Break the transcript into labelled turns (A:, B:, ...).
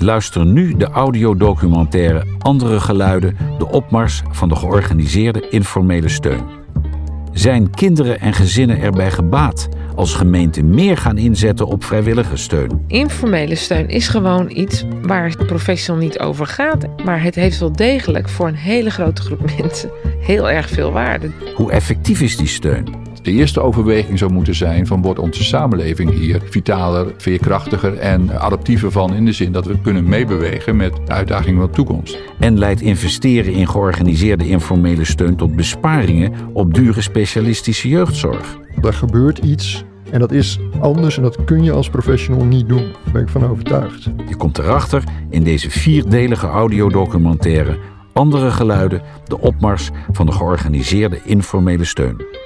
A: Luister nu de audiodocumentaire Andere Geluiden, de opmars van de georganiseerde informele steun. Zijn kinderen en gezinnen erbij gebaat als gemeenten meer gaan inzetten op vrijwillige steun?
B: Informele steun is gewoon iets waar het professional niet over gaat. Maar het heeft wel degelijk voor een hele grote groep mensen heel erg veel waarde.
A: Hoe effectief is die steun?
C: De eerste overweging zou moeten zijn van wordt onze samenleving hier vitaler, veerkrachtiger en adaptiever van in de zin dat we kunnen meebewegen met de uitdagingen van de toekomst.
A: En leidt investeren in georganiseerde informele steun tot besparingen op dure specialistische jeugdzorg?
D: Er gebeurt iets en dat is anders en dat kun je als professional niet doen. Daar ben ik van overtuigd.
A: Je komt erachter in deze vierdelige audiodocumentaire Andere geluiden, de opmars van de georganiseerde informele steun.